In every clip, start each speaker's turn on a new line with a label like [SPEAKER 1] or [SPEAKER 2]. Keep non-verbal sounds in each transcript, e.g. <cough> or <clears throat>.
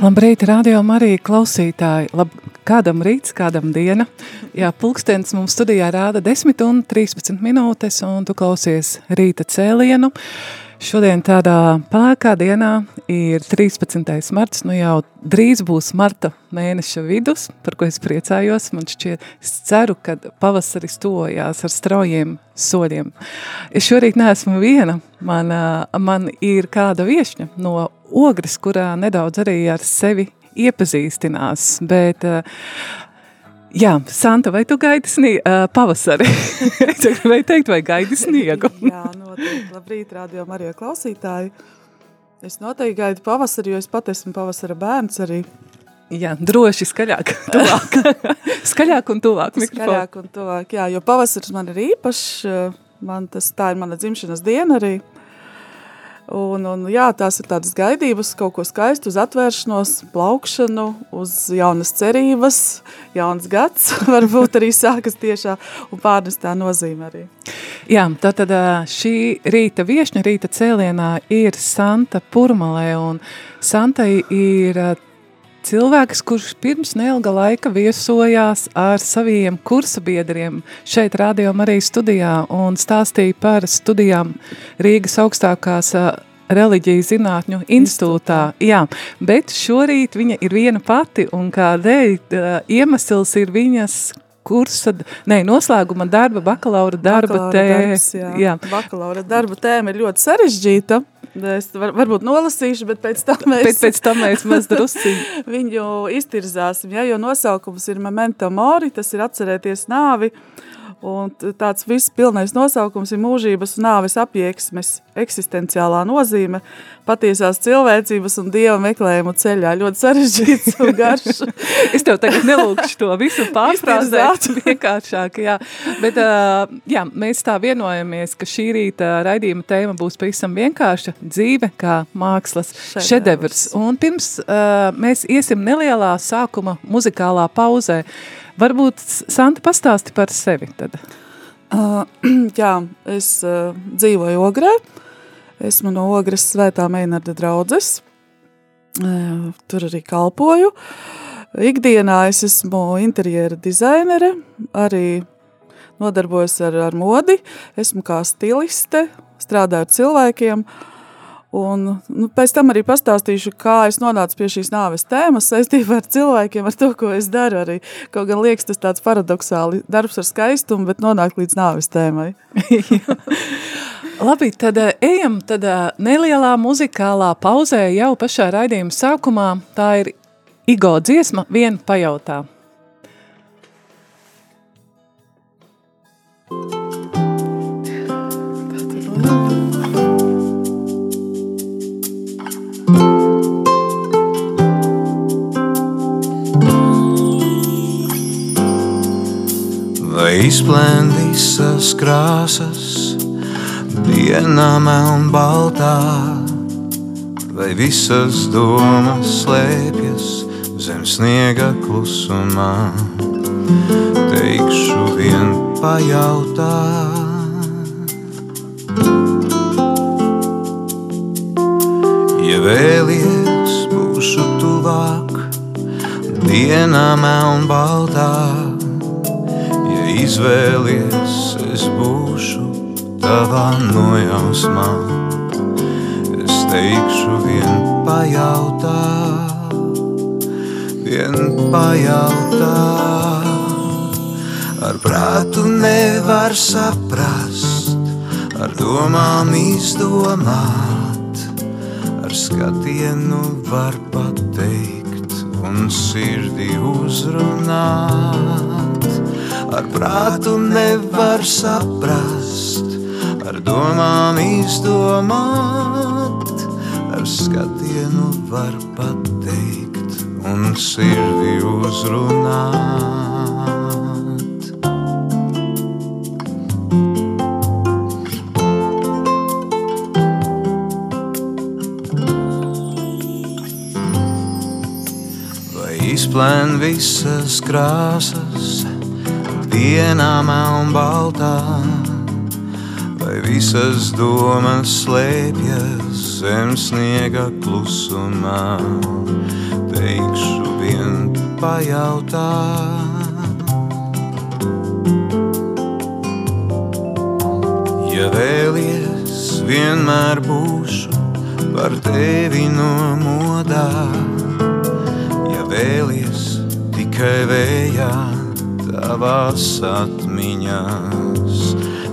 [SPEAKER 1] Labrīt, radio Marija klausītāji. Lab, kādam rīts, kādam diena. Jā, pulkstens mums studijā rāda 10 un 13 minūtes, un tu klausies rīta cēlienu. Šodien tādā pēkā dienā ir 13. marts, nu jau drīz būs marta mēneša vidus, par ko es priecājos. Man šķiet, es ceru, ka pavasaris tojās ar straujiem soļiem. Es šorīt neesmu viena, man, man ir kāda viešņa no ogres, kurā nedaudz arī ar sevi iepazīstinās, bet Jā, Santa, vai tu gaidi sniegu, uh, pavasari? <laughs> vai teikt, vai gaidi sniegu? <laughs>
[SPEAKER 2] Jā, noteikti. Labrīt, radio Marija klausītāji. Es noteikti gaidu pavasari, jo es pat esmu pavasara bērns arī.
[SPEAKER 1] Jā, droši skaļāk, <laughs> tuvāk. skaļāk un tuvāk mikrofonu.
[SPEAKER 2] Skaļāk un tuvāk, jā, jo pavasaris man ir īpašs, man tas, tā ir mana dzimšanas diena arī. Un, un, jā, tās ir tādas gaidības, kaut ko skaistu, uz atvēršanos, plaukšanu, uz jaunas cerības, jauns gads, <laughs> varbūt arī sākas tiešā un pārnestā nozīme arī.
[SPEAKER 1] Jā, tātad šī rīta viešņa, rīta cēlienā ir Santa Purmalē, un Santai ir cilvēks, kurš pirms neilga laika viesojās ar saviem kursabiedriem šeit Radio Marijas studijā un stāstīja par studijām Rīgas augstākās reliģiju zinātņu institūtā. Jā, bet šorīt viņa ir viena pati un kādēļ iemesls ir viņas kursa, ne, noslēguma darba, bakalaura darba
[SPEAKER 2] bakalaura
[SPEAKER 1] tēma.
[SPEAKER 2] Darbs, jā. jā. Bakalaura darba tēma ir ļoti sarežģīta. Es var, varbūt nolasīšu, bet pēc tam mēs,
[SPEAKER 1] pēc, pēc tam mēs maz drusci. <laughs>
[SPEAKER 2] viņu iztirzāsim, ja, jo nosaukums ir Memento Mori, tas ir atcerēties nāvi. Un tāds viss pilnais nosaukums ir mūžības un nāves apjēksmes eksistenciālā nozīme, patiesās cilvēcības un dieva meklējumu ceļā. Ļoti sarežģīts un garš. <laughs>
[SPEAKER 1] es tev tagad nelūkšu to visu <laughs> pārfrāzēt <laughs> vienkāršāk, jā. Bet, jā, mēs tā vienojamies, ka šī rīta raidījuma tēma būs pavisam vienkārša dzīve kā mākslas šedevrs. šedevrs. Un pirms mēs iesim nelielā sākuma muzikālā pauzē, Varbūt Santa pastāsti par sevi tad.
[SPEAKER 2] Uh, <clears throat> jā, es uh, dzīvoju Ogrē. Esmu no Ogres svētā Meinarda draudzes. Uh, tur arī kalpoju. Ikdienā es esmu interjera dizainere, arī nodarbojos ar, ar modi. Esmu kā stiliste, strādāju ar cilvēkiem. Uh, Un, nu, pēc tam arī pastāstīšu, kā es nonācu pie šīs nāves tēmas saistībā ar cilvēkiem, ar to, ko es daru. Arī. Kaut gan liekas, tas tāds paradoxāli darbs ar skaistumu, bet nonāk līdz nāves tēmai. <laughs>
[SPEAKER 1] Labi, tad eh, ejam tad eh, nelielā muzikālā pauzē jau pašā raidījuma sākumā. Tā ir Igo dziesma, viena pajautā. <laughs>
[SPEAKER 3] Vai izplēn visas krāsas, dienā meln baltā, vai visas domas slēpjas zem sniega klusumā. Teikšu vien pajautāt. Ja vēlies, būšu tuvāk, dienā meln baltā. Izvēlies, es būšu tavā nojausmā. Es teikšu vien pajautā, vien pajautā. Ar prātu nevar saprast, ar domām izdomāt ar skatienu var pateikt un sirdi uzrunāt. Ar prātu nevar saprast, ar domām izdomāt, ar skatienu var pateikt un sirdi uzrunāt. Izplēn visas krāsas, dienā melnbaltā, vai visas domas slēpjas zem sniega klusumā. Teikšu vien pajautāt. Ja vēlies, vienmēr būšu par tevi nomodā. Ja vēlies tikai vējā, tavās atmiņās,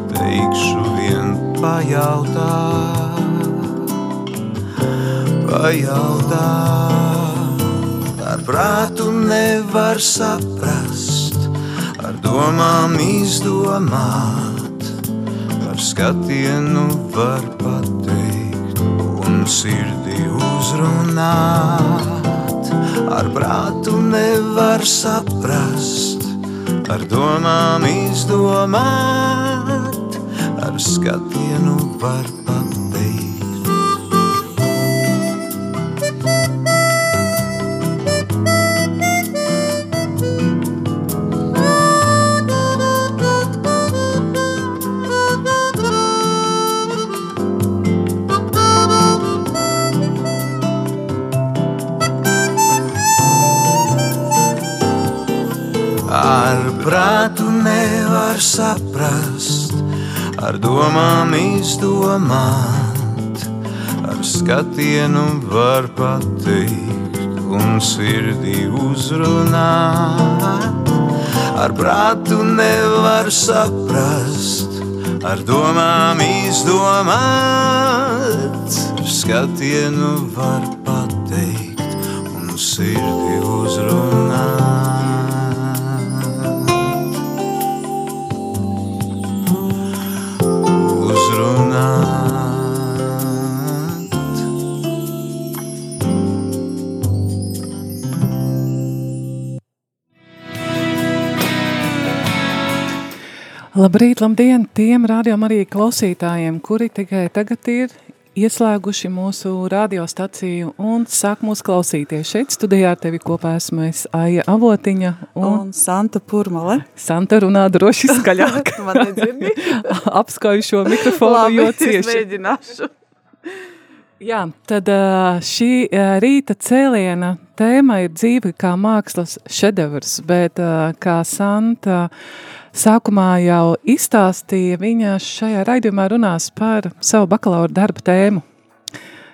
[SPEAKER 3] teikšu vien pajautāt. Pajautāt, ar prātu nevar saprast, ar domām izdomāt, ar skatienu var pateikt un sirdi uzrunāt. Ar prātu nevar saprast, ar domām izdomāt, ar skatienu var pateikt. Saprast, ar domām izdomāt, ar skatienu var pateikt un sirdi uzrunāt. Ar prātu nevar saprast, ar domām izdomāt, ar skatienu var pateikt un uzrunāt. Uzrunāt.
[SPEAKER 1] Labrīt, labdien tiem rādījuma arī klausītājiem, kuri tikai tagad ir ieslēguši mūsu radiostaciju un sāk mūs klausīties. Šeit studijā ar tevi kopā esmu es Aija Avotiņa un,
[SPEAKER 2] Un Santa Purmale.
[SPEAKER 1] Santa runā droši skaļāk. <laughs>
[SPEAKER 2] Man nedzirdi? <laughs>
[SPEAKER 1] Apskauju šo mikrofonu, jo
[SPEAKER 2] es
[SPEAKER 1] cieši.
[SPEAKER 2] mēģināšu.
[SPEAKER 1] Jā, tad šī rīta cēliena tēma ir dzīve kā mākslas šedevrs, bet kā Santa sākumā jau izstāstīja, viņa šajā raidījumā runās par savu bakalaura darba tēmu.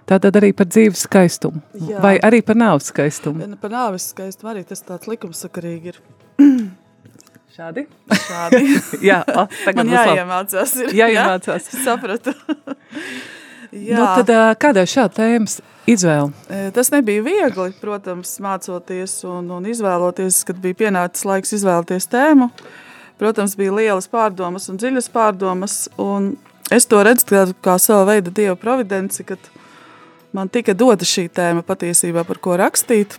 [SPEAKER 1] Tātad arī par dzīves skaistumu,
[SPEAKER 2] Jā.
[SPEAKER 1] vai arī par nāves skaistumu.
[SPEAKER 2] Par nāves skaistumu arī tas tāds likumsakarīgi ir. <clears throat>
[SPEAKER 1] Šādi?
[SPEAKER 2] Šādi. <laughs>
[SPEAKER 1] Jā, o, tagad
[SPEAKER 2] Man jāiemācās. Ir,
[SPEAKER 1] Jāiemācās.
[SPEAKER 2] Jā? <laughs> Sapratu. <laughs> Jā.
[SPEAKER 1] Nu, tad kādā šāda tēmas izvēle?
[SPEAKER 2] Tas nebija viegli, protams, mācoties un, un izvēloties, kad bija pienācis laiks izvēlēties tēmu. Protams, bija lielas pārdomas un dziļas pārdomas. Un es to redzu kā, kā savu veidu dieva providenci, kad man tika dota šī tēma patiesībā, par ko rakstīt.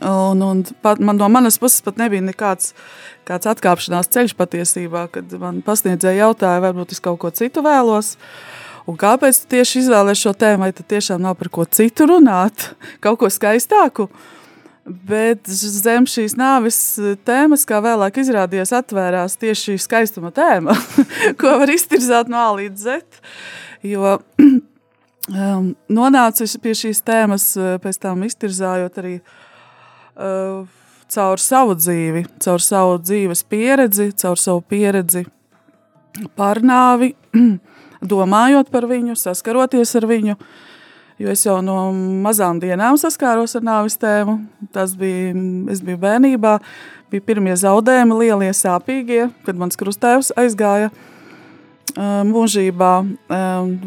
[SPEAKER 2] Un, un pat, man no manas puses pat nebija nekāds kāds atkāpšanās ceļš patiesībā, kad man pasniedzēja jautāja, varbūt es kaut ko citu vēlos. Un kāpēc tu tieši izvēlējies šo tēmu? Vai tad tiešām nav par ko citu runāt, kaut ko skaistāku? Bet zem šīs nāves tēmas, kā vēlāk izrādījās, atvērās tieši šī skaistuma tēma, <laughs> ko var iztirzāt no A līdz Z. Jo <clears throat> um, nonācis pie šīs tēmas, uh, pēc tam iztirzājot arī uh, caur savu dzīvi, caur savu dzīves pieredzi, caur savu pieredzi par nāvi, <clears throat> domājot par viņu, saskaroties ar viņu. Jo es jau no mazām dienām saskāros ar nāves tēmu. Tas bija, es biju bērnībā, bija pirmie zaudējumi, lielie sāpīgie, kad mans krustēvs aizgāja mūžībā.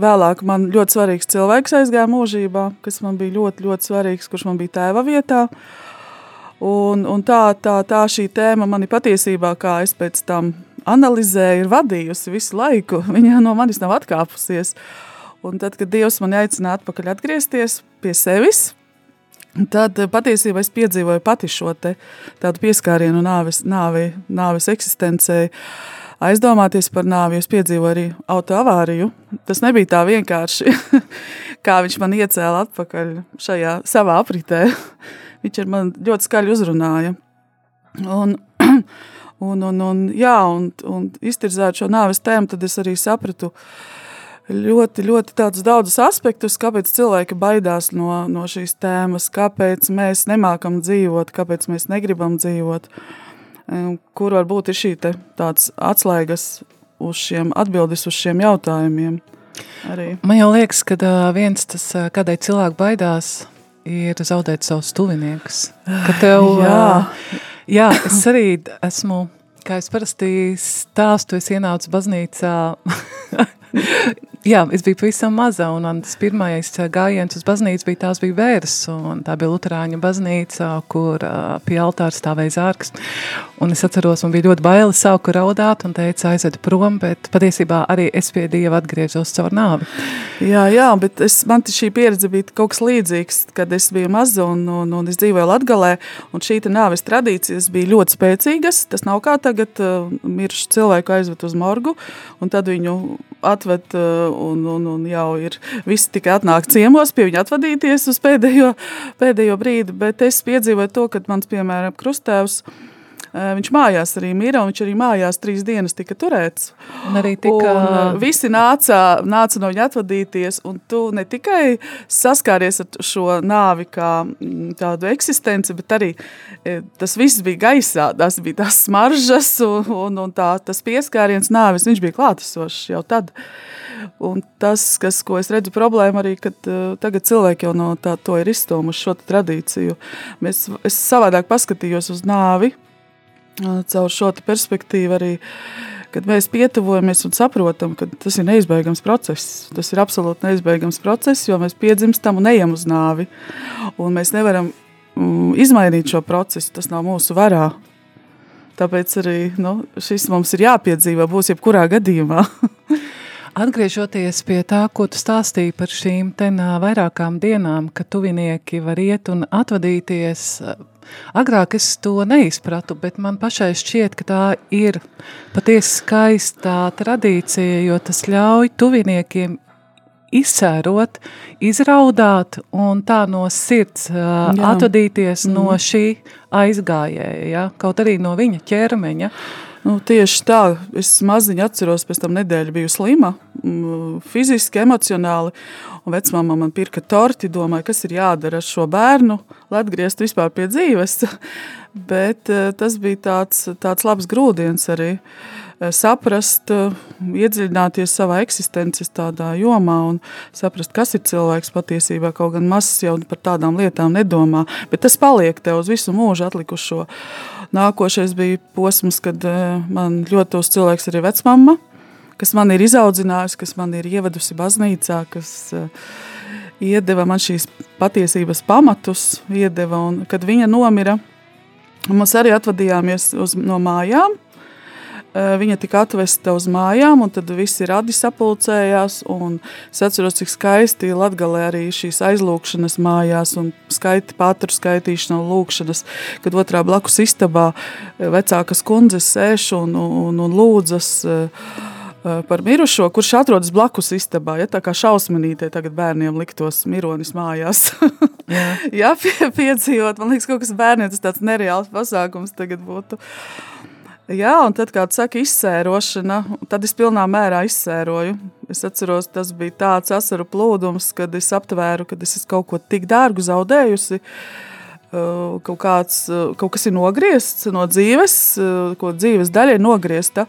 [SPEAKER 2] Vēlāk man ļoti svarīgs cilvēks aizgāja mūžībā, kas man bija ļoti, ļoti svarīgs, kurš man bija tēva vietā. Un, un tā, tā, tā šī tēma mani patiesībā, kā es pēc tam analizēju, ir vadījusi visu laiku. <laughs> Viņa no manis nav atkāpusies. Un tad, kad Dievs man aicināja atpakaļ atgriezties pie sevis, tad patiesībā es piedzīvoju pati šo te tādu pieskārienu nāves, nāvi, nāves eksistencei. Aizdomāties par nāvi, es piedzīvoju arī autoavāriju. Tas nebija tā vienkārši, <laughs> kā viņš man iecēla atpakaļ šajā savā apritē. <laughs> Viņš ar mani ļoti skaļi uzrunāja. Un, <clears throat> un, un, un, jā, un, un iztirzēt šo nāves tēmu, tad es arī sapratu ļoti, ļoti daudzus aspektus, kāpēc cilvēki baidās no, no šīs tēmas, kāpēc mēs nemākam dzīvot, kāpēc mēs negribam dzīvot, kur varbūt ir šī te tāds atslēgas uz šiem atbildes uz šiem jautājumiem. Arī.
[SPEAKER 1] Man jau liekas, ka viens tas, kādēļ cilvēki baidās, ir zaudēt savus tuviniekus. Ka tev, jā. Jā, es arī esmu, kā es parasti stāstu, es ienācu baznīcā <laughs> <laughs> Jā, es biju pavisam maza, un man tas pirmais gājiens uz baznīcu bija tās bija vērs, un tā bija Luterāņu baznīca, kur uh, pie altāra stāvēja zārks. Un es atceros, man bija ļoti baili sāku raudāt un teica aizvedu prom, bet patiesībā arī es pie Dieva atgriezos caur nāvi.
[SPEAKER 2] Jā, jā, bet es, man šī pieredze bija kaut kas līdzīgs, kad es biju maza un, un, un es dzīvoju Latgalē, un šī nāves tradīcijas bija ļoti spēcīgas. Tas nav kā tagad uh, miršu cilvēku aizved uz morgu, un tad viņu atved uh, un, un, un jau ir visi tikai atnāk ciemos pie viņa atvadīties uz pēdējo, pēdējo brīdi, bet es piedzīvoju to, kad mans, piemēram, krustēvs, Viņš mājās arī mira, un viņš arī mājās trīs dienas tika turēts.
[SPEAKER 1] Un arī tika...
[SPEAKER 2] Un visi nāca, nāca no viņa atvadīties, un tu ne tikai saskāries ar šo nāvi kā mm, tādu eksistenci, bet arī tas viss bija gaisā, tas bija tās smaržas un, un, un tā, tas pieskāriens nāvis, viņš bija klātesošs jau tad. Un tas, kas, ko es redzu problēma arī, kad uh, tagad cilvēki jau no tā to ir izstūmuši šo tradīciju. Mēs, es savādāk paskatījos uz nāvi, caur šo perspektīvu arī, kad mēs pietuvojamies un saprotam, ka tas ir neizbēgams process. Tas ir absolūti neizbēgams process, jo mēs piedzimstam un ejam uz nāvi. Un mēs nevaram mm, izmainīt šo procesu, tas nav mūsu varā. Tāpēc arī nu, šis mums ir jāpiedzīvo, būs jebkurā gadījumā. <laughs>
[SPEAKER 1] Atgriežoties pie tā, ko tu stāstīji par šīm ten vairākām dienām, ka tuvinieki var iet un atvadīties, agrāk es to neizpratu, bet man pašai šķiet, ka tā ir patiesi skaistā tradīcija, jo tas ļauj tuviniekiem izsērot, izraudāt un tā no sirds Jā. atvadīties mm. no šī aizgājēja, ja? kaut arī no viņa ķermeņa.
[SPEAKER 2] Nu, tieši tā, es maziņi atceros, pēc tam nedēļa biju slima, fiziski, emocionāli, un vecmāma man pirka torti, domāju, kas ir jādara ar šo bērnu, lai atgrieztu vispār pie dzīves, <laughs> bet eh, tas bija tāds, tāds labs grūdiens arī eh, saprast, eh, iedziļināties savā eksistences tādā jomā un saprast, kas ir cilvēks patiesībā, kaut gan mazs jau par tādām lietām nedomā, bet tas paliek tev uz visu mūžu atlikušo. Nākošais bija posms, kad eh, man ļoti tos cilvēks arī vecmama, kas man ir izaudzinājusi, kas man ir ievedusi baznīcā, kas uh, iedeva man šīs patiesības pamatus, iedeva, un kad viņa nomira, mēs arī atvadījāmies uz, no mājām, Eh, viņa tika atvesta uz mājām, un tad visi radi sapulcējās. Es atceros, cik skaisti Latvijā arī šīs aizlūkšanas mājās un skaiti pātru skaitīšana un lūkšanas, kad otrā blakus istabā eh, vecākas kundzes sēž un, un, un lūdzas eh, par mirušo, kurš atrodas blakus istabā. Ja, tā kā šausminītē tagad bērniem liktos mironis mājās. <laughs> Jā, ja, pie, piedzīvot, man liekas, kaut kas bērniem tas tāds nereāls pasākums tagad būtu. Jā, un tad, kad saka izsērošana, tad es pilnā mērā izsēroju. Es atceros, tas bija tāds asaru plūdums, kad es aptvēru, ka es esmu kaut ko tik dārgu zaudējusi. Kaut, kāds, kaut kas ir nogriezts no dzīves, ko dzīves daļa ir nogriezta.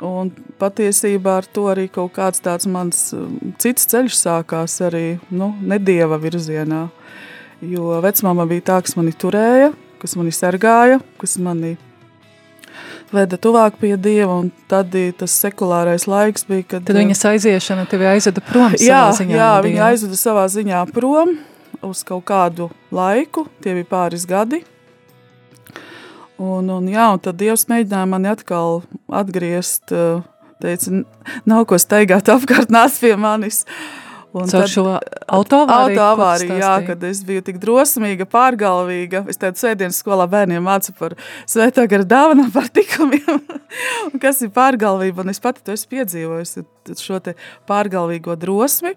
[SPEAKER 2] Un patiesībā ar to arī kaut kāds tāds mans cits ceļš sākās arī nu, nedieva virzienā. Jo vecmāma bija tā, kas mani turēja, kas mani sargāja, kas mani veda tuvāk pie Dieva, un tad tas sekulārais laiks bija, kad...
[SPEAKER 1] Tad viņas aiziešana tevi aizveda prom
[SPEAKER 2] jā,
[SPEAKER 1] savā ziņā.
[SPEAKER 2] Jā, viņa aizveda savā ziņā prom uz kaut kādu laiku, tie bija pāris gadi, Un, un, jā, un tad Dievs mēģināja mani atkal atgriezt. uh, Teica, "N- nav ko steigāt apkārt, <laughs> nāc pie manis. Un
[SPEAKER 1] Caur šo autoavāriju, ko tu
[SPEAKER 2] Autoavāriju, jā, kad es biju tik drosmīga, pārgalvīga. Es teicu, svētdienas skolā bērniem mācu par svētā gara dāvanām, par tikumiem. <laughs> Un kas ir pārgalvība? Un es pati to esmu piedzīvojusi, tad šo te pārgalvīgo drosmi,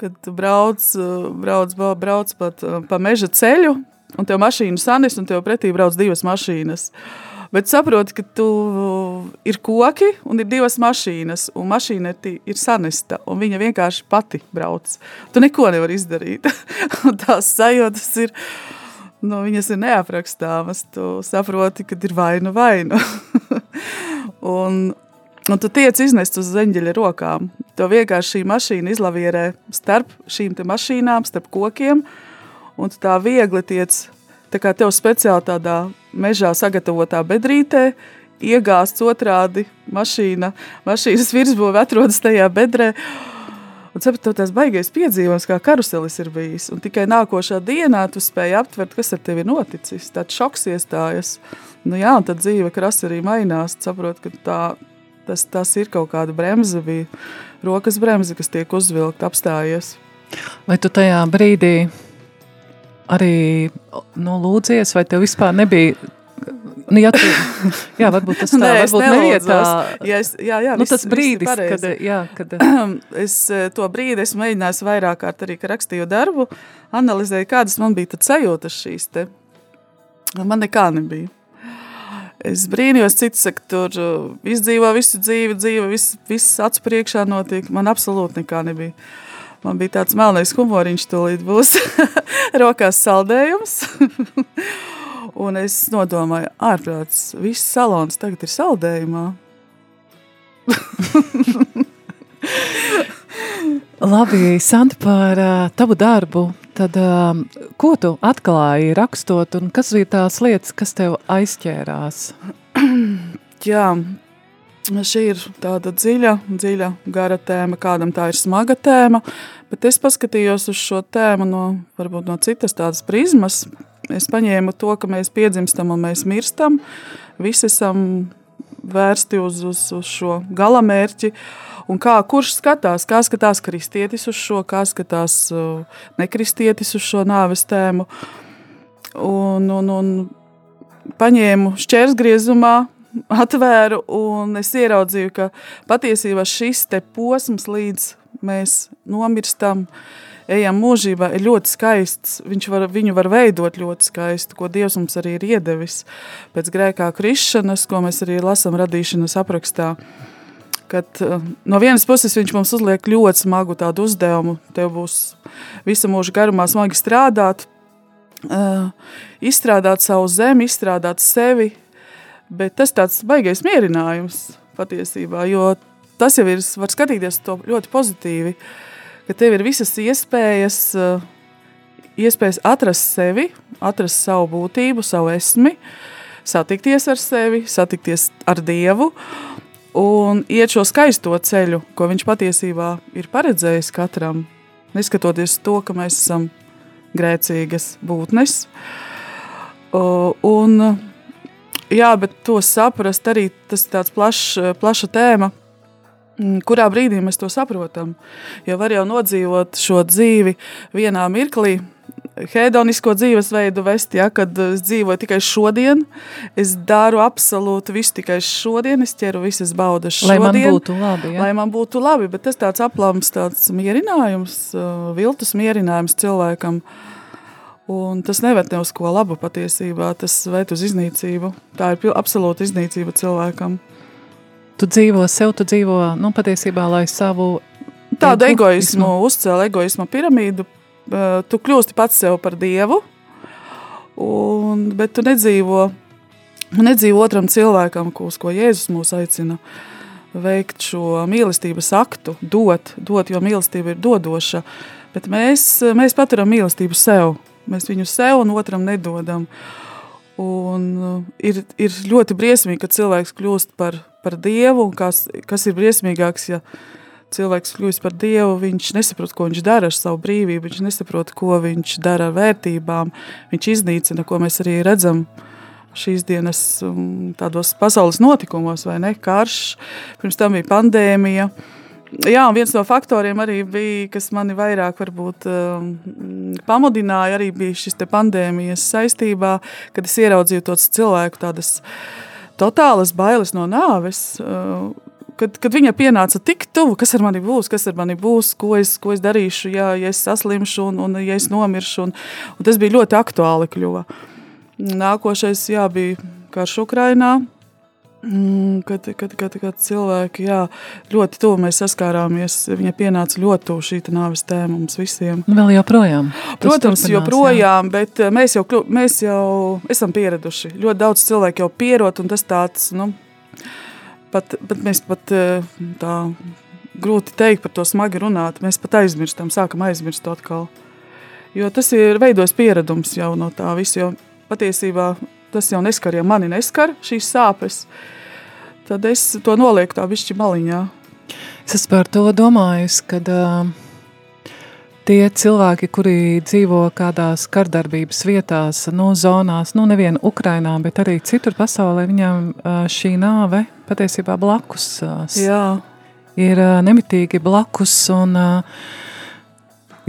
[SPEAKER 2] kad tu brauc, uh, brauc, brauc pat, uh, pa meža ceļu, un tev mašīna sanis, un tev pretī brauc divas mašīnas. Bet saproti, ka tu ir koki un ir divas mašīnas, un mašīna ir, ir sanesta, un viņa vienkārši pati brauc. Tu neko nevari izdarīt. <laughs> Tās sajūtas ir, nu, viņas ir neaprakstāmas. Tu saproti, ka ir vaina vaina. <laughs> un, un tu tiec iznest uz zeņģeļa rokām. Tev vienkārši šī mašīna izlavierē starp šīm te mašīnām, starp kokiem, un tu tā viegli tiec, tā kā tev speciāli tādā mežā sagatavotā bedrītē, iegāsts otrādi mašīna, mašīnas virsbūve atrodas tajā bedrē, Un sapratu, tas baigais piedzīvojums, kā karuselis ir bijis. Un tikai nākošā dienā tu spēji aptvert, kas ar tevi noticis. Tāds šoks iestājas. Nu jā, un tad dzīve krasi arī mainās. Saprot, ka tā, tas, tas ir kaut kāda bremze, bija rokas bremze, kas tiek uzvilkta, apstājies.
[SPEAKER 1] Vai tu tajā brīdī arī nu, lūdzies, vai tev vispār nebija? Nu, jā, tu, jā, varbūt tas tā,
[SPEAKER 2] Nē,
[SPEAKER 1] varbūt nevietā.
[SPEAKER 2] Ja es, jā, jā,
[SPEAKER 1] Nu,
[SPEAKER 2] viss-
[SPEAKER 1] tas
[SPEAKER 2] viss
[SPEAKER 1] brīdis,
[SPEAKER 2] pareizi.
[SPEAKER 1] kad, jā, kad <clears throat>
[SPEAKER 2] es eh, to brīdi esmu mēģinājis vairāk kārt arī, kad rakstīju darbu, analizēju, kādas man bija tad sajūtas šīs te. Man nekā nebija. Es brīnījos, cits saka, tur uh, izdzīvo visu dzīvi, dzīve, viss, viss acu priekšā notiek. Man absolūti nekā nebija. Man bija tāds melnais humoriņš, tūlīt būs <laughs> rokās saldējums. <laughs> Un es nodomāju, ārprāts, viss salons tagad ir saldējumā. <laughs>
[SPEAKER 1] Labi, Santa, par tavu darbu. Tad, ko tu atklāji rakstot, un kas bija tās lietas, kas tev aizķērās? <clears throat>
[SPEAKER 2] Jā, šī ir tāda dziļa, dziļa, gara tēma. Kādam tā ir smaga tēma, bet es paskatījos uz šo tēmu no, varbūt no citas tādas prizmas. Es paņēmu to, ka mēs piedzimstam un mēs mirstam. Visi esam vērsti uz, uz, uz šo galamērķi. Un kā, kurš skatās, kā skatās kristietis uz šo, kā skatās uh, nekristietis uz šo nāves tēmu. Un, un, un paņēmu šķērsgriezumā, atvēru un es ieraudzīju, ka patiesībā šis te posms, līdz mēs nomirstam, ejam mūžībā, ir ļoti skaists. Viņš var, viņu var veidot ļoti skaistu, ko Dievs mums arī ir iedevis pēc grēkā krišanas, ko mēs arī lasam radīšanas aprakstā. Kad, uh, no vienas puses viņš mums uzliek ļoti smagu tādu uzdevumu, tev būs visa mūža garumā smagi strādāt, uh, izstrādāt savu zemi, izstrādāt sevi, bet tas tāds baigais mierinājums patiesībā, jo tas jau ir, var skatīties to ļoti pozitīvi, ka tev ir visas iespējas, uh, iespējas atrast sevi, atrast savu būtību, savu esmi, satikties ar sevi, satikties ar Dievu un iet šo skaisto ceļu, ko viņš patiesībā ir paredzējis katram, neskatoties to, ka mēs esam grēcīgas būtnes. Un, jā, bet to saprast arī tas ir tāds plašs, plaša tēma, mm, kurā brīdī mēs to saprotam. Jo var jau nodzīvot šo dzīvi vienā mirklī, hedonisko dzīvesveidu vest, ja, kad es dzīvoju tikai šodien, es daru absolūti visu tikai šodien, es ķeru visas baudas
[SPEAKER 1] Lai
[SPEAKER 2] šodien.
[SPEAKER 1] man būtu labi, ja?
[SPEAKER 2] Lai man būtu labi, bet tas tāds aplams, tāds mierinājums, uh, viltus mierinājums cilvēkam. Un tas neved ne uz ko labu patiesībā, tas ved uz iznīcību. Tā ir absolūta iznīcība cilvēkam.
[SPEAKER 1] Tu dzīvo sev, tu dzīvo, nu, patiesībā, lai savu
[SPEAKER 2] Tādu
[SPEAKER 1] Ego-
[SPEAKER 2] egoismu, uzcēla egoisma piramīdu, uh, tu kļūsti pats sev par dievu, un, bet tu nedzīvo, nedzīvo otram cilvēkam, uz ko Jēzus mūs aicina veikt šo mīlestības aktu, dot, dot jo mīlestība ir dodoša. Bet mēs, mēs paturam mīlestību sev. Mēs viņu sev un otram nedodam. Un uh, ir, ir ļoti briesmīgi, ka cilvēks kļūst par, par dievu. Kas, kas ir briesmīgāks, ja cilvēks kļūst par dievu, viņš nesaprot, ko viņš dara ar savu brīvību, viņš nesaprot, ko viņš dara ar vērtībām. Viņš iznīcina, ko mēs arī redzam šīs dienas um, tādos pasaules notikumos, vai ne? Karš, pirms tam bija pandēmija. Jā, viens no faktoriem arī bija, kas mani vairāk varbūt, um, pamudināja, arī bija šis pandēmijas saistībā, kad es ieraudzīju tos cilvēku tādas totālas bailes no nāves. Uh, kad, kad viņa pienāca tik tuvu, kas ar mani būs, kas ar mani būs, ko es, ko es darīšu, ja, ja es saslimšu un, un ja es nomiršu. Un, un tas bija ļoti aktuāli kļuva. Nākošais jā, bija karš Ukrainā. Mm, kad, kad, kad, kad cilvēki jā, ļoti tuvu mēs saskārāmies, viņa pienāca ļoti tuvu šī nāves tēma mums visiem.
[SPEAKER 1] Nu, vēl joprojām.
[SPEAKER 2] Protams, joprojām, jā. bet eh, mēs jau, mēs jau esam pieraduši. Ļoti daudz cilvēku jau pierod, un tas tāds, nu, pat, pat mēs pat eh, tā grūti teikt par to smagi runāt. Mēs pat aizmirstam, sākam aizmirst atkal. Jo tas ir veidojis pieredums jau no tā visa, jo patiesībā tas jau neskar, ja mani neskar šīs sāpes, tad es to nolieku tā višķi maliņā.
[SPEAKER 1] Es esmu par to domājis, kad uh, tie cilvēki, kuri dzīvo kādās kardarbības vietās, no zonās, nu nevien Ukrainā, bet arī citur pasaulē, viņam uh, šī nāve patiesībā blakus uh,
[SPEAKER 2] Jā.
[SPEAKER 1] ir uh, nemitīgi blakus un uh,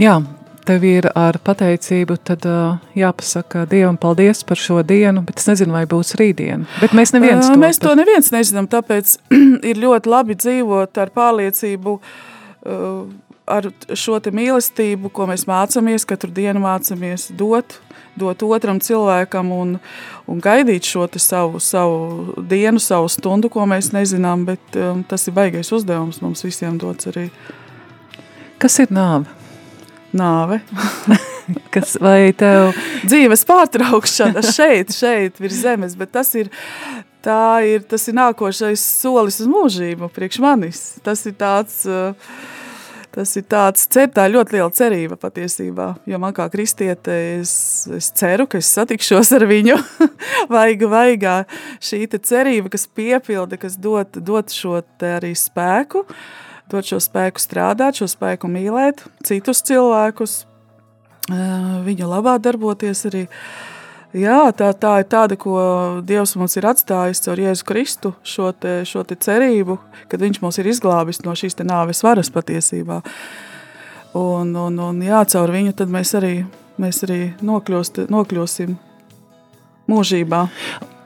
[SPEAKER 1] jā, tev ir ar pateicību, tad uh, jāpasaka Dievam paldies par šo dienu, bet es nezinu, vai būs rītdiena. Bet mēs neviens
[SPEAKER 2] to, mēs to neviens nezinām, tāpēc <clears throat> ir ļoti labi dzīvot ar pārliecību, uh, ar šo te mīlestību, ko mēs mācāmies, katru dienu mācāmies dot, dot otram cilvēkam un, un gaidīt šo savu, savu dienu, savu stundu, ko mēs nezinām, bet um, tas ir baigais uzdevums mums visiem dots arī.
[SPEAKER 1] Kas ir nāve?
[SPEAKER 2] Nāve. <laughs>
[SPEAKER 1] Kas vai tev?
[SPEAKER 2] Dzīves pārtraukšana <laughs> šeit, šeit, virs zemes, bet tas ir, tā ir, tas ir nākošais solis uz mūžību priekš manis. Tas ir tāds, tas ir tāds, cer, tā ļoti liela cerība patiesībā, jo man kā kristiete es, es ceru, ka es satikšos ar viņu <laughs> vaiga vaigā. Šī te cerība, kas piepilda, kas dot, dot šo te arī spēku, uh, dot šo spēku strādāt, šo spēku mīlēt citus cilvēkus, viņa labā darboties arī. Jā, tā, tā ir tāda, ko Dievs mums ir atstājis caur Jēzu Kristu, šo, te, šo te cerību, kad Viņš mūs ir izglābis no šīs nāves varas patiesībā. Un, un, un jā, caur viņu mēs arī, mēs arī nokļūst, nokļūsim mūžībā.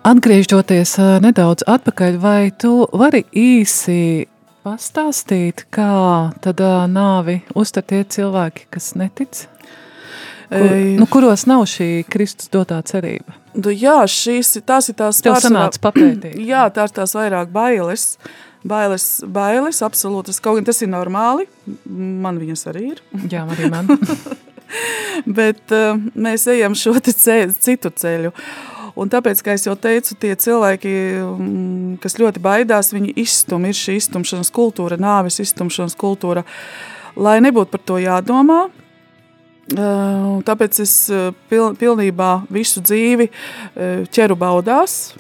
[SPEAKER 1] Atgriežoties nedaudz atpakaļ, vai tu vari īsi pastāstīt, kā tad nāvi uztver tie cilvēki, kas netic? Kur, nu, kuros nav šī Kristus dotā cerība?
[SPEAKER 2] Nu, jā, šīs tās ir tās
[SPEAKER 1] Tev sanāca papētīt. <clears throat>
[SPEAKER 2] Jā, tās tās vairāk bailes. Bailes, bailes, absolūtas. Kaut gan tas ir normāli, man viņas arī ir. <laughs>
[SPEAKER 1] Jā, arī man. <laughs>
[SPEAKER 2] Bet uh, mēs ejam šo ceļu, citu ceļu. Un tāpēc, kā jau teicu, tie cilvēki, mm, kas ļoti baidās, viņi izstum, ir šī iztumšanas kultūra, nāves iztumšanas kultūra. Lai nebūtu par to jādomā, tāpēc es pilnībā visu dzīvi ķeru baudās,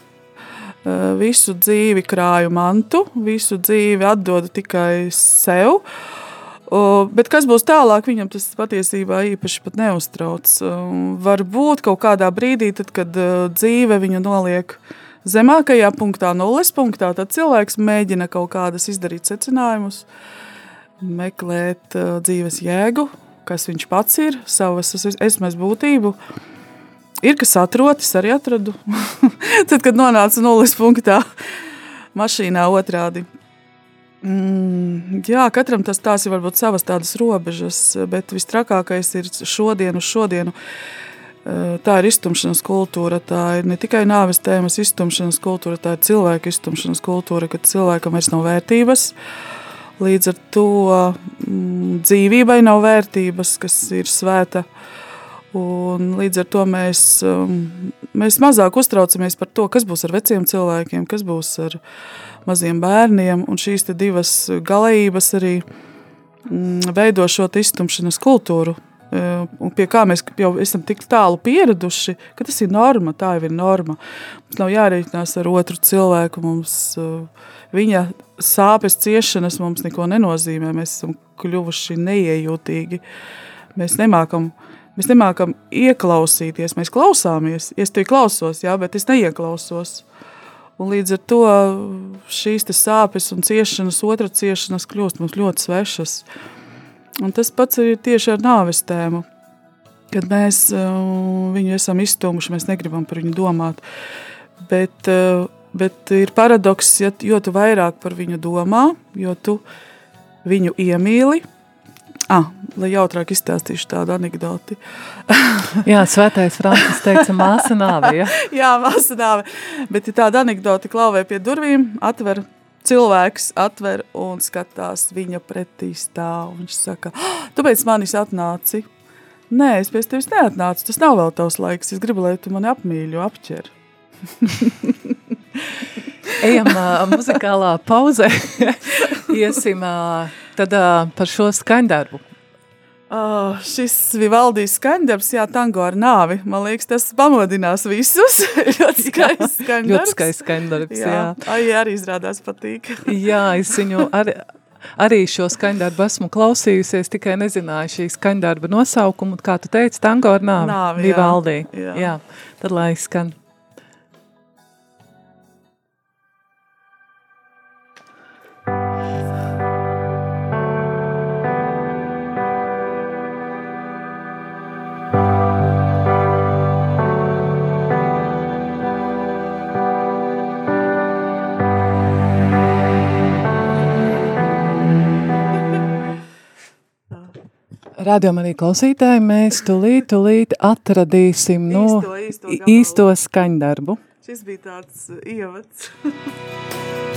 [SPEAKER 2] visu dzīvi krāju mantu, visu dzīvi atdodu tikai sev. O, bet kas būs tālāk, viņam tas patiesībā īpaši neuztrauc. Varbūt kaut kādā brīdī, tad, kad dzīve viņu noliek zemākajā punktā, nulles punktā, tad cilvēks mēģina kaut kādas izdarīt secinājumus, meklēt dzīves jēgu, kas viņš pats ir, savas esmas būtību. Ir kas atrod, es arī atradu. <laughs> tad, kad nonāca nulles punktā, mašīnā otrādi. Mm, jā, katram tas tās ir varbūt savas tādas robežas, bet vistrakākais ir šodien uz šodienu. Eh, tā ir iztumšanas kultūra, tā ir ne tikai nāves tēmas iztumšanas kultūra, tā ir cilvēka iztumšanas kultūra, kad cilvēkam vairs nav vērtības. Līdz ar to mm, dzīvībai nav vērtības, kas ir svēta. Un līdz ar to mēs, mm, mēs mazāk uztraucamies par to, kas būs ar veciem cilvēkiem, kas būs ar viņu maziem bērniem, un šīs divas galējības arī mm, veido šo iztumšanas kultūru. E, un pie kā mēs jau esam tik tālu pieraduši, ka tas ir norma, tā jau ir norma. Mums nav jārēķinās ar otru cilvēku, mums e, viņa sāpes, ciešanas mums neko nenozīmē. Mēs esam kļuvuši neiejūtīgi. Mēs nemākam Mēs nemākam ieklausīties, mēs klausāmies. Es tevi klausos, jā, bet es neieklausos. Un līdz ar to šīs sāpes un ciešanas, otra ciešanas kļūst mums ļoti svešas. Un tas pats ir tieši ar nāves tēmu. Kad mēs uh, viņu esam iztumuši, mēs negribam par viņu domāt. Bet, uh, bet ir paradoks, ja, jo tu vairāk par viņu domā, jo tu viņu iemīli, Ah, lai jautrāk izstāstīšu tādu anekdoti. <laughs>
[SPEAKER 1] Jā, svētais Francis teica māsa nāve, ja? <laughs>
[SPEAKER 2] Jā, māsa nāve. Bet ja tāda anekdoti klauvē pie durvīm, atver cilvēks, atver un skatās viņa pretī stāv. Viņš saka, ah, tu pēc manis atnāci. Nē, es pēc tevis neatnācu, tas nav vēl tavs laiks. Es gribu, lai tu mani apmīļo, apķer. <laughs>
[SPEAKER 1] Ejam uh, muzikālā pauzē. Iesim uh, tad uh, par šo skaņdarbu.
[SPEAKER 2] Oh, šis Vivaldijas skaņdarbs, jā, tango ar nāvi. Man liekas, tas pamodinās visus. <laughs> ļoti skaists skaņdarbs.
[SPEAKER 1] Ļoti skaists skaņdarbs, jā. jā.
[SPEAKER 2] Ai, arī izrādās patīk. <laughs>
[SPEAKER 1] jā, es viņu arī, arī šo skaņdarbu esmu klausījusies, tikai nezināju šī skaņdarba nosaukumu. Kā tu teici, tango ar nāvi?
[SPEAKER 2] Nāvi, jā. jā.
[SPEAKER 1] jā. Tad lai skan. Radījumā arī klausītāji, mēs tulīt, tulīt atradīsim no
[SPEAKER 2] īsto, īsto,
[SPEAKER 1] īsto skaņdarbu.
[SPEAKER 2] Šis bija tāds uh, ievads. <laughs>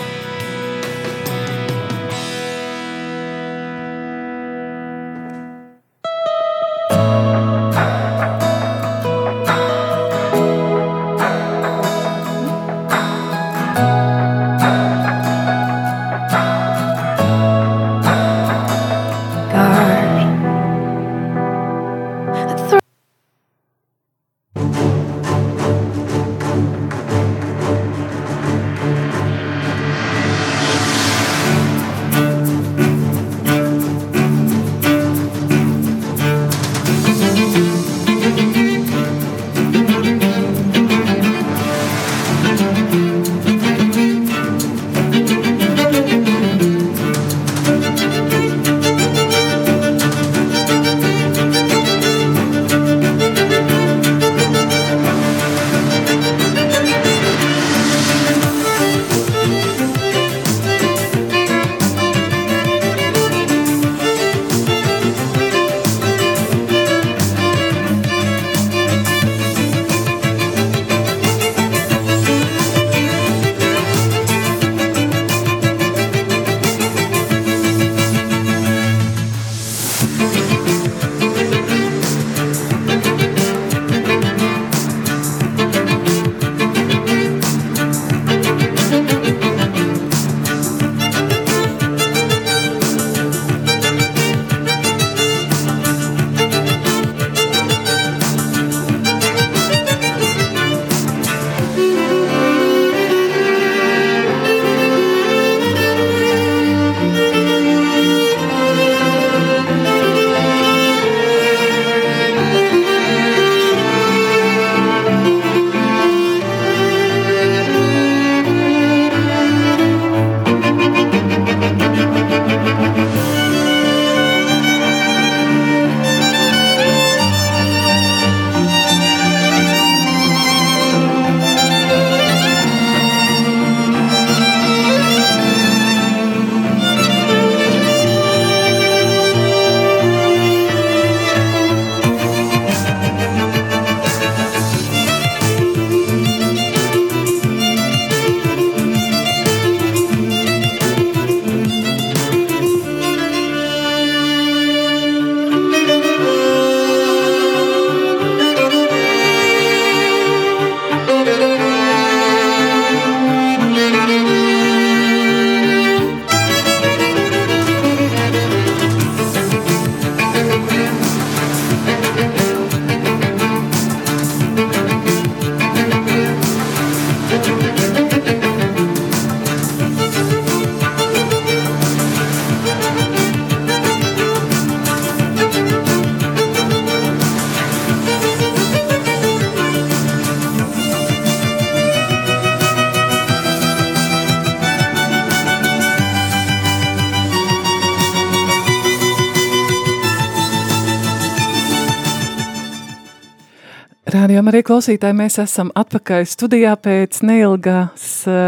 [SPEAKER 1] arī klausītāji, mēs esam atpakaļ studijā pēc neilgas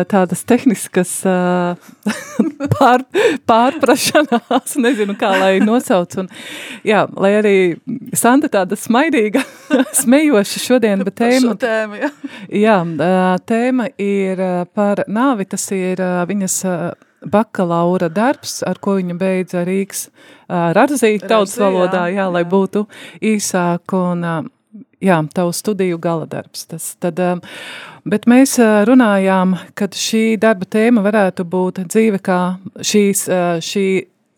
[SPEAKER 1] tādas tehniskas <laughs> pār, pārprašanās, nezinu kā lai nosauc. Un, jā, lai arī Santa tāda smaidīga, <laughs> smejoša šodien, bet tēma,
[SPEAKER 2] tēma, jā.
[SPEAKER 1] jā, tēma ir par nāvi, tas ir viņas bakalaura darbs, ar ko viņa beidza Rīgas Rarzī tautas valodā, jā, jā, lai būtu īsāk un jā, tavu studiju gala darbs. Tas, tad, bet mēs runājām, kad šī darba tēma varētu būt dzīve kā šīs, šī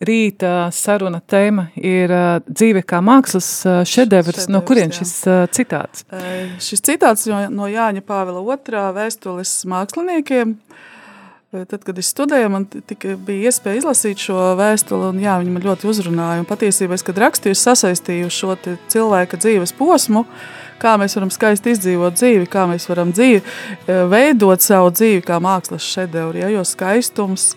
[SPEAKER 1] rīta saruna tēma ir dzīve kā mākslas šedevrs. No kurien jā. šis citāts?
[SPEAKER 2] Šis citāts no, no Jāņa Pāvila otrā vēstules māksliniekiem – Tad, kad es studēju, man tika, bija iespēja izlasīt šo vēstuli, un jā, viņi man ļoti uzrunāja. Un patiesībā, es, kad rakstīju, sasaistīju šo cilvēka dzīves posmu, kā mēs varam skaisti izdzīvot dzīvi, kā mēs varam dzīvi, e, veidot savu dzīvi kā mākslas šedevri. Ja, jo skaistums,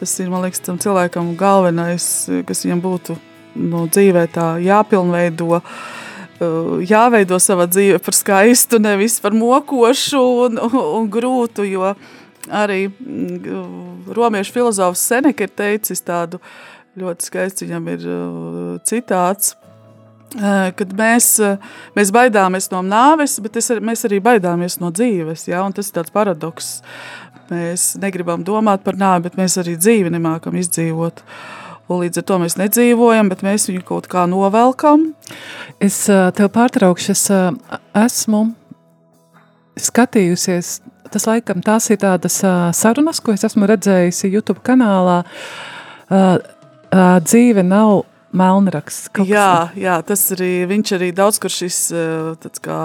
[SPEAKER 2] tas ir, man liekas, tam cilvēkam galvenais, kas viņam būtu no nu, dzīvē tā jāpilnveido, e, jāveido sava dzīve par skaistu, nevis par mokošu un, un, un grūtu, jo arī mm, romiešu filozofs Seneka ir teicis tādu ļoti skaistu, viņam ir uh, citāts, uh, kad mēs, uh, mēs baidāmies no nāves, bet es, mēs arī baidāmies no dzīves, ja? un tas ir tāds paradoks. Mēs negribam domāt par nāvi, bet mēs arī dzīvi nemākam izdzīvot. Un līdz ar to mēs nedzīvojam, bet mēs viņu kaut kā novelkam.
[SPEAKER 1] Es tev pārtraukšu, es esmu skatījusies tas laikam tās ir tādas uh, sarunas, ko es esmu redzējusi YouTube kanālā. Uh, uh, dzīve nav melnraksts.
[SPEAKER 2] Jā, jā, tas arī viņš arī daudz, kur šis kā,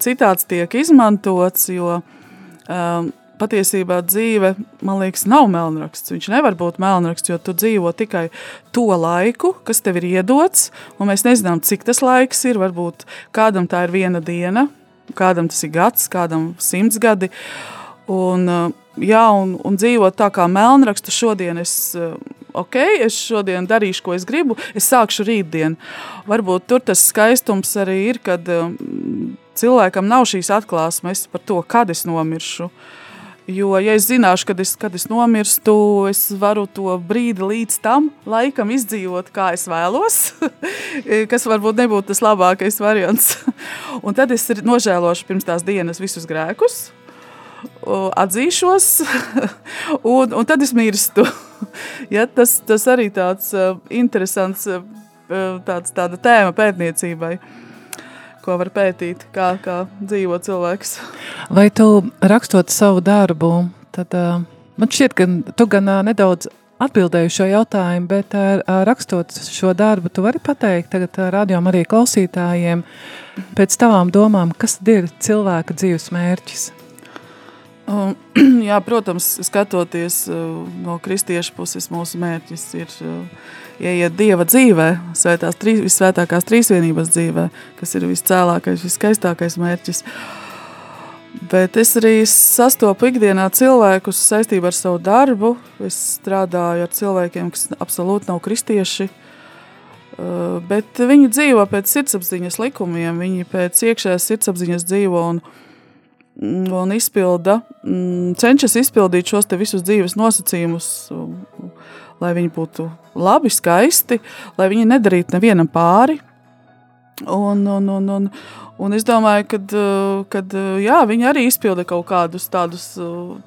[SPEAKER 2] citāts tiek izmantots, jo um, patiesībā dzīve, man liekas, nav melnraksts. Viņš nevar būt melnraksts, jo tu dzīvo tikai to laiku, kas tev ir iedots, un mēs nezinām, cik tas laiks ir. Varbūt kādam tā ir viena diena, kādam tas ir gads, kādam simts gadi. Un, eh, jā, un, un dzīvot tā kā melnrakstu šodien es, eh, ok, es šodien darīšu, ko es gribu, es sākšu rītdien. Varbūt tur tas skaistums arī ir, kad eh, cilvēkam nav šīs atklāsmes par to, kad es nomiršu. Jo, ja es zināšu, kad es, kad es nomirstu, es varu to brīdi līdz tam laikam izdzīvot, kā es vēlos, <laughs> kas varbūt nebūtu tas labākais variants. <laughs> Un tad es nožēlošu pirms tās dienas visus grēkus, atzīšos, <laughs> un, un tad es mirstu. ja, tas, tas arī tāds uh, interesants uh, tāds, tāda tēma pētniecībai ko var pētīt, kā, kā dzīvo cilvēks.
[SPEAKER 1] Vai tu rakstot savu darbu, tad uh, man šķiet, ka tu gan uh, nedaudz atbildēju šo jautājumu, bet uh, rakstot šo darbu, tu vari pateikt tagad uh, rādījām arī klausītājiem pēc tavām domām, kas tad ir cilvēka dzīves mērķis?
[SPEAKER 2] Um, <clears throat> jā, protams, skatoties uh, no kristiešu puses, mūsu mērķis ir uh, ieiet Dieva dzīvē, svētās, trīs, visvētākās trīsvienības dzīvē, kas ir viscēlākais, viskaistākais mērķis. Bet es arī sastopu ikdienā cilvēkus saistībā ar savu darbu. Es strādāju ar cilvēkiem, kas absolūti nav kristieši, uh, bet viņi dzīvo pēc sirdsapziņas likumiem, viņi pēc iekšējās sirdsapziņas dzīvo un un izpilda, mm, cenšas izpildīt šos visus dzīves nosacījumus, lai viņi būtu labi, skaisti, lai viņi nedarītu nevienam pāri. Un, un, un, un, un es domāju, ka kad, jā, viņi arī izpilda kaut kādus tādus,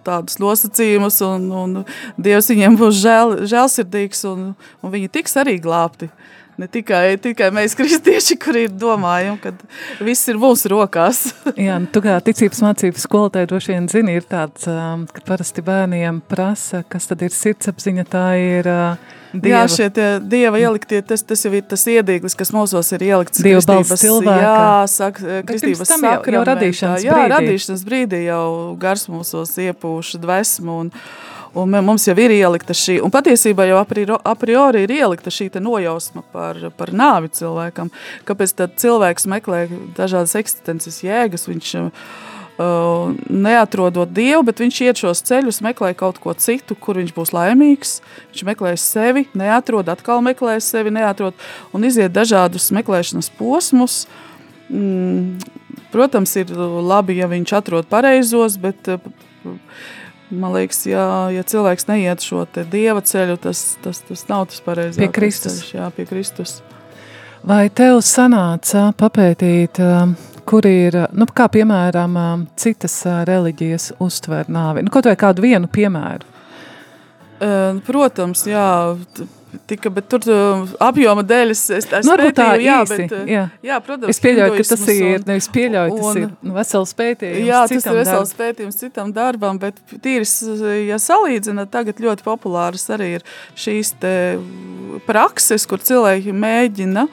[SPEAKER 2] tādus nosacījumus, un, un Dievs viņiem būs žēl, žēlsirdīgs, un, un viņi tiks arī glābti. Ne tikai, tikai mēs, kristieši, kuri domājam, ka viss ir mūsu rokās. <laughs>
[SPEAKER 1] Jā, nu, tu kā ticības mācības skolotāji droši vien zini, ir tāds, um, ka parasti bērniem prasa, kas tad ir sirdsapziņa, tā ir uh, Dieva.
[SPEAKER 2] Jā, šie tie, dieva ieliktie, tas, tas jau ir tas iedīglis, kas mūsos ir ielikts
[SPEAKER 1] Dieva kristības, cilvēka.
[SPEAKER 2] jā, sak, kristības
[SPEAKER 1] jau, jau radīšanas
[SPEAKER 2] jā, brīdī. radīšanas brīdī jau gars mūsos iepūša dvesmu un, Un mums jau ir ielikta šī, un patiesībā jau a priori ir ielikta šī nojausma par, par nāvi cilvēkam. Kāpēc tad cilvēks meklē dažādas eksistences jēgas, viņš uh, neatrodot Dievu, bet viņš iet šos ceļus, meklē kaut ko citu, kur viņš būs laimīgs. Viņš meklē sevi, neatrod, atkal meklē sevi, neatrod un iziet dažādus meklēšanas posmus. Mm, protams, ir labi, ja viņš atrod pareizos, bet man liekas, ja, ja cilvēks neiet šo dieva ceļu, tas, tas, tas nav tas pareizais.
[SPEAKER 1] Pie Kristus.
[SPEAKER 2] Ceļš, jā, pie Kristus.
[SPEAKER 1] Vai tev sanāca papētīt, kur ir, nu, kā piemēram, citas reliģijas uztver nāvi? Nu, kaut vai kādu vienu piemēru.
[SPEAKER 2] Protams, jā, tika, bet tur uh, apjoma dēļ es, es, es
[SPEAKER 1] Nu, varbūt tā
[SPEAKER 2] pētīju, jā,
[SPEAKER 1] īsi,
[SPEAKER 2] bet, uh,
[SPEAKER 1] jā.
[SPEAKER 2] jā, protams,
[SPEAKER 1] Es pieļauju, ka tas ir,
[SPEAKER 2] un-
[SPEAKER 1] nevis pieļauju, tas
[SPEAKER 2] un-
[SPEAKER 1] ir nu, vesels pētījums
[SPEAKER 2] Jā, tas ir vesels
[SPEAKER 1] darbam.
[SPEAKER 2] pētījums citam darbam, bet tīrs, ja salīdzina, tagad ļoti populāras arī ir šīs te prakses, kur cilvēki mēģina,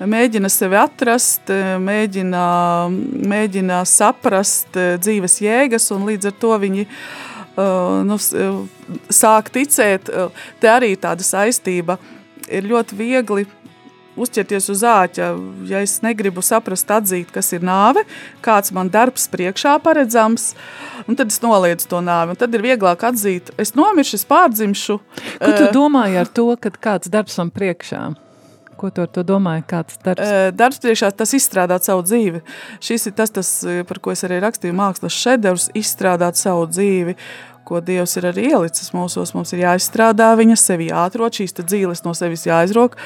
[SPEAKER 2] mēģina sevi atrast, mēģina, mēģina saprast dzīves jēgas, un līdz ar to viņi uh, nu, s- uh, sāk ticēt, uh, te arī tāda saistība ir ļoti viegli uzķerties uz āķa, ja es negribu saprast, atzīt, kas ir nāve, kāds man darbs priekšā paredzams, un tad es noliedzu to nāvi. Tad ir vieglāk atzīt, es nomiršu, es pārdzimšu.
[SPEAKER 1] Ko tu
[SPEAKER 2] Eh,
[SPEAKER 1] domāji ar to, kad kāds darbs man priekšā? Ko tu ar to domāji, kāds darbs?
[SPEAKER 2] Darbs priekšā tas izstrādāt savu dzīvi. Šis ir tas, tas, par ko es arī rakstīju mākslas šedevrs, izstrādāt savu dzīvi, ko Dievs ir arī ielicis mūsos. Mums ir jāizstrādā viņa, sevi jāatrod, šīs dzīves no sevis jāizrok.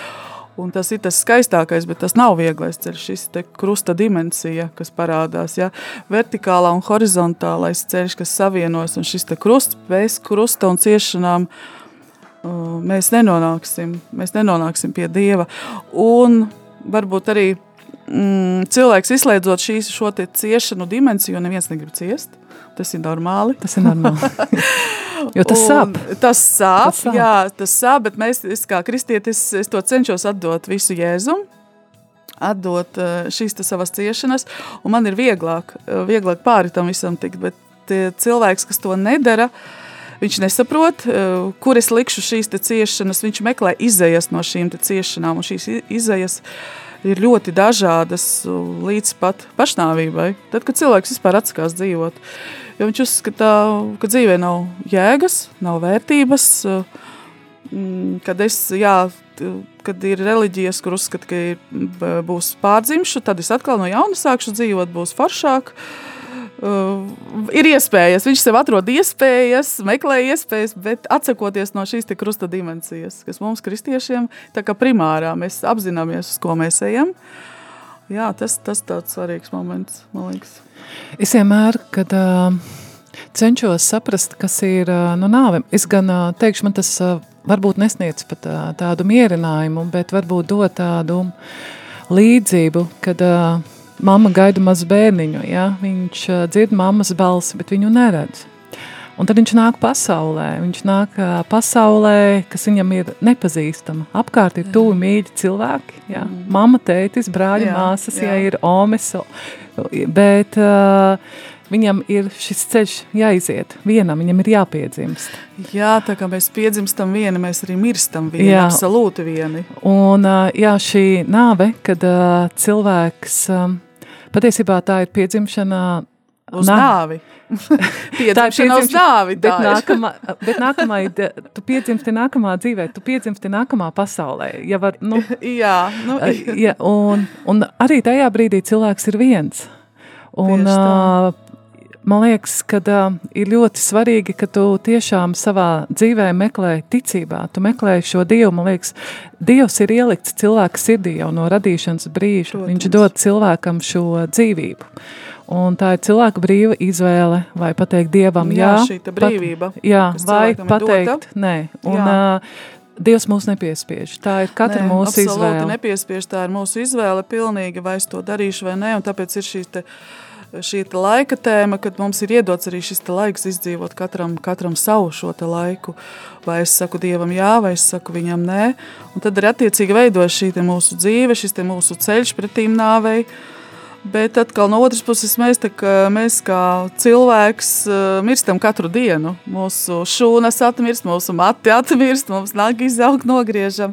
[SPEAKER 2] Un tas ir tas skaistākais, bet tas nav vieglais ceļš. Šis te krusta dimensija, kas parādās, ja? vertikālā un horizontālais ceļš, kas savienojas, un šis krusts bez krusta un ciešanām uh, mēs nenonāksim, mēs nenonāksim pie Dieva. Un varbūt arī mm, cilvēks izslēdzot šīs, šo ciešanu dimensiju, jo neviens negrib ciest. Tas ir normāli.
[SPEAKER 1] Tas ir normāli. <laughs> jo tas sāp.
[SPEAKER 2] Tas sāp,
[SPEAKER 1] Tas sāp.
[SPEAKER 2] jā, tas sāp, bet mēs, es kā kristietis, es to cenšos atdot visu Jēzum, atdot eh, šīs savas ciešanas, un man ir vieglāk, eh, vieglāk pāri tam visam tikt, bet cilvēks, kas to nedara, viņš nesaprot, eh, kur es likšu šīs ciešanas, viņš meklē izējas no šīm ciešanām, un šīs izējas ir ļoti dažādas līdz pat pašnāvībai. Tad, kad cilvēks vispār atsakās dzīvot, jo viņš uzskata, ka dzīvē nav jēgas, nav vērtības, mm, kad es, jā, kad ir reliģijas, kur uzskata, ka ir, būs pārdzimšu, tad es atkal no jauna sākšu dzīvot, būs foršāk. Uh, ir iespējas, viņš sev atrod iespējas, meklē iespējas, bet atsakoties no šīs krusta dimensijas, kas mums, kristiešiem, tā kā primārā mēs apzināmies, uz ko mēs ejam. Jā, tas tas tāds svarīgs moments, man liekas.
[SPEAKER 1] Es vienmēr, kad uh, cenšos saprast, kas ir uh, no nāve, es gan uh, teikšu, man tas uh, varbūt nesniedz pat uh, tādu mierinājumu, bet varbūt dot tādu līdzību, kad uh, mamma gaida mazu bērniņu, ja? viņš uh, dzird mammas balsi, bet viņu neredz. Un tad viņš nāk pasaulē. Viņš nāk ā, pasaulē, kas viņam ir nepazīstama. Apkārt ir tuvi mīļi cilvēki. Jā. Mm. Mama, tētis, brāļi,
[SPEAKER 2] Jā,
[SPEAKER 1] māsas, jā. Ja ir omes. Bet uh, viņam ir šis ceļš jāiziet. Vienam viņam ir jāpiedzimst.
[SPEAKER 2] Jā, tā kā mēs piedzimstam vieni, mēs arī mirstam vieni,
[SPEAKER 1] Jā.
[SPEAKER 2] absolūti vieni.
[SPEAKER 1] Un ā, jā, šī nāve, kad uh, cilvēks, um, patiesībā tā ir piedzimšana
[SPEAKER 2] Uz
[SPEAKER 1] nā-
[SPEAKER 2] nāvi. <laughs> Piedzimšana uz
[SPEAKER 1] piedzimšana,
[SPEAKER 2] nāvi.
[SPEAKER 1] Bet,
[SPEAKER 2] tā ir.
[SPEAKER 1] nākamā, bet nākamā ir, tu piedzimsti nākamā dzīvē, tu piedzimsti nākamā pasaulē. Ja var, nu, <laughs>
[SPEAKER 2] Jā, nu,
[SPEAKER 1] ja, un, un arī tajā brīdī cilvēks ir viens. Un,
[SPEAKER 2] tā.
[SPEAKER 1] uh, man liekas, ka uh, ir ļoti svarīgi, ka tu tiešām savā dzīvē meklē ticībā. Tu meklē šo Dievu. Man liekas, Dievs ir ielikts cilvēka sirdī jau no radīšanas brīža.
[SPEAKER 2] Protams.
[SPEAKER 1] Viņš dod cilvēkam šo dzīvību. Un tā ir cilvēka brīva izvēle, vai pateikt Dievam, jā,
[SPEAKER 2] Jā, šī te brīvība,
[SPEAKER 1] Pat, jā, vai
[SPEAKER 2] ir
[SPEAKER 1] pateikt, nē. Un, uh, Dievs mūs nepiespiež. Tā ir katra
[SPEAKER 2] Nē,
[SPEAKER 1] mūsu izvēle.
[SPEAKER 2] Nepiespiež, tā ir mūsu izvēle pilnīgi, vai es to darīšu vai nē, un tāpēc ir šī te, šī laika tēma, kad mums ir iedots arī šis laiks izdzīvot katram, katram savu šo laiku. Vai es saku Dievam jā, vai es saku viņam nē, un tad arī attiecīgi veidojas šī mūsu dzīve, šis mūsu ceļš pretīm nāvei. Bet atkal no otras puses, mēs, tā, kā, mēs kā cilvēks mirstam katru dienu. Mūsu šūnas atmirst, mūsu mati atmirst, mums nāk izaugt, nogriežam.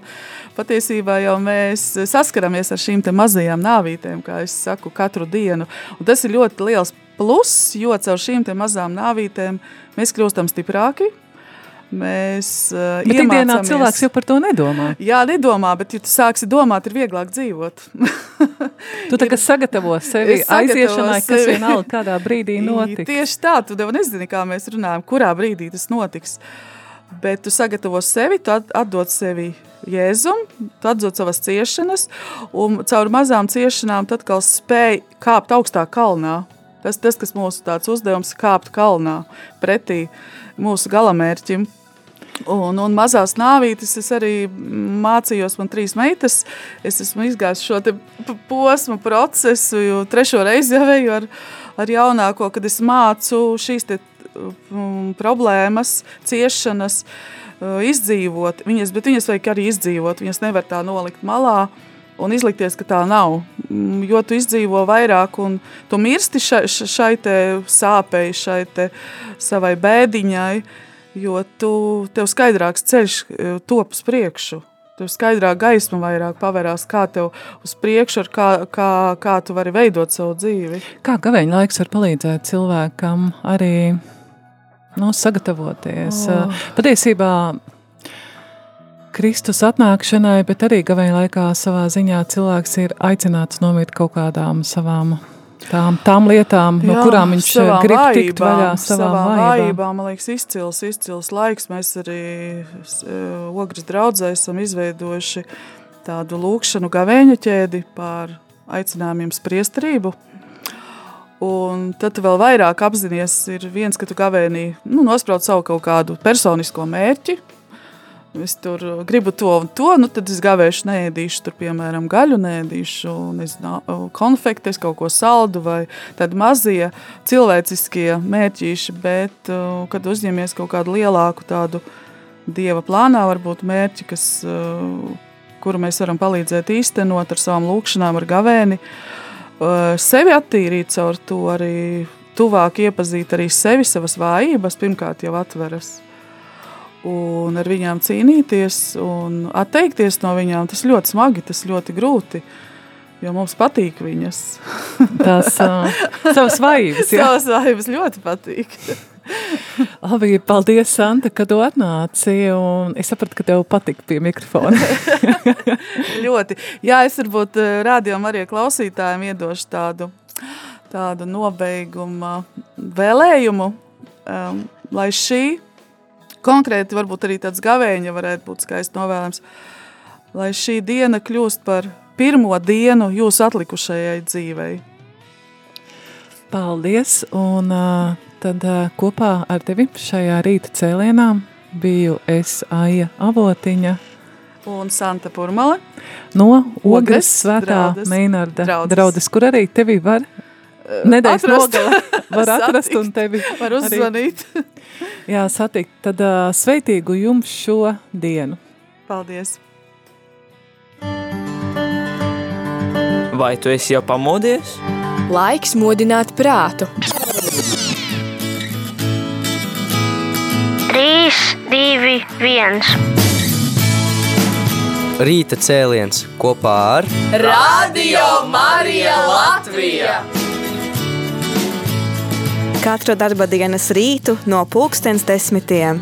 [SPEAKER 2] Patiesībā jau mēs saskaramies ar šīm mazajām nāvītēm, kā es saku, katru dienu. Un tas ir ļoti liels pluss, jo caur šīm mazām nāvītēm mēs kļūstam stiprāki, Mēs uh,
[SPEAKER 1] Bet ikdienā cilvēks jau par to nedomā.
[SPEAKER 2] Jā, nedomā, bet, ja tu sāksi domāt, ir vieglāk dzīvot.
[SPEAKER 1] Tu tā <laughs> kā sagatavo sevi aiziešanai, kas
[SPEAKER 2] sevi.
[SPEAKER 1] vienalga kādā brīdī <laughs> notiks.
[SPEAKER 2] Tieši tā, tu jau nezini, kā mēs runājam, kurā brīdī tas notiks. Bet tu sagatavo sevi, tu at- atdod sevi Jēzum, tu atdod savas ciešanas, un caur mazām ciešanām tad atkal spēj kāpt augstā kalnā. Tas, tas kas mūsu tāds uzdevums, kāpt kalnā pretī mūsu galamērķim. Un, un mazās nāvītes es arī mācījos, man trīs meitas. Es esmu izgājis šo posmu procesu, jo trešo reizi jau eju ar, ar jaunāko, kad es mācu šīs te, problēmas, ciešanas, uh, izdzīvot. Viņas, bet viņas vajag arī izdzīvot, viņas nevar tā nolikt malā. Un izlikties, ka tā nav. Mm, Jo tu izdzīvo vairāk, un tu mirsti šai, šai sāpei, šai savai bēdiņai, jo tu, tev skaidrāks ceļš eh, top uz priekšu. Tev skaidrāk gaisma vairāk pavērās, kā tev uz priekšu, kā, kā, kā tu vari veidot savu dzīvi.
[SPEAKER 1] Kā gaveņa laiks var palīdzēt cilvēkam arī nu, sagatavoties?
[SPEAKER 2] Oh.
[SPEAKER 1] Patiesībā Kristus atnākšanai, bet arī gaveņa laikā savā ziņā cilvēks ir aicināts nomirt kaut kādām savām tām, tām lietām, no
[SPEAKER 2] Jā,
[SPEAKER 1] kurām viņš
[SPEAKER 2] savām
[SPEAKER 1] grib tikt
[SPEAKER 2] vājībām,
[SPEAKER 1] vaļā savām
[SPEAKER 2] savām
[SPEAKER 1] vājībām.
[SPEAKER 2] Man liekas, izcils, izcils laiks. Mēs arī eh, Ogres draudzē esam izveidojuši tādu lūkšanu gavēņa ķēdi par aicinājumiem spriestrību. Un tad tu vēl vairāk apzinājies, ir viens, ka tu gavēnī nu, nosprauc savu kaut kādu personisko mērķi. Es tur gribu to un to, nu tad es gavēšu, neēdīšu, tur, piemēram, gaļu, neēdīšu, nezinu, konfektes, kaut ko saldu vai tādi mazie cilvēciskie mērķīši. Bet, kad uzņemies kaut kādu lielāku tādu dieva plānā, varbūt mērķi, kas, kuru mēs varam palīdzēt īstenot ar savām lūkšanām, ar gavēni, uh, sevi attīrīt caur to arī tuvāk iepazīt arī sevi, savas vājības, pirmkārt jau atveras un ar viņām cīnīties un atteikties no viņām. Tas ļoti smagi, tas ļoti grūti. Jo mums patīk viņas.
[SPEAKER 1] Tās uh, savas vājības.
[SPEAKER 2] Savas vājības ļoti patīk. <laughs>
[SPEAKER 1] Labi, paldies, Santa, ka tu atnāci. un Es sapratu, ka tev patika pie mikrofona. <laughs>
[SPEAKER 2] ļoti. Jā, es varbūt eh, rādījumam arī klausītājiem iedošu tādu, tādu nobeiguma vēlējumu, um, lai šī konkrēti varbūt arī tāds gavēņa varētu būt skaists novēlējums, lai šī diena kļūst par pirmo dienu jūsu atlikušajai dzīvei.
[SPEAKER 1] Paldies! Un uh, tad kopā ar tevi šajā rīta cēlienā biju es Aija Avotiņa
[SPEAKER 2] Un Santa Purmale.
[SPEAKER 1] no Ogres
[SPEAKER 2] Ogres
[SPEAKER 1] svētā. Meinarda
[SPEAKER 2] Draudzes.
[SPEAKER 1] draudzes, kur arī tevi var nedēļas nogale <laughs> var atrast un tevi
[SPEAKER 2] Var
[SPEAKER 1] arī,
[SPEAKER 2] uzzvanīt. <laughs>
[SPEAKER 1] jā, satikt. Tad uh, sveitīgu jums šo dienu!
[SPEAKER 2] Paldies!
[SPEAKER 4] Vai tu esi jau pamodies?
[SPEAKER 5] Laiks modināt prātu.
[SPEAKER 6] 3, 2, 1.
[SPEAKER 7] Rīta cēliens kopā ar
[SPEAKER 5] Radio Marija Latvija!
[SPEAKER 8] Katru darba dienas rītu no pulkstens desmitiem.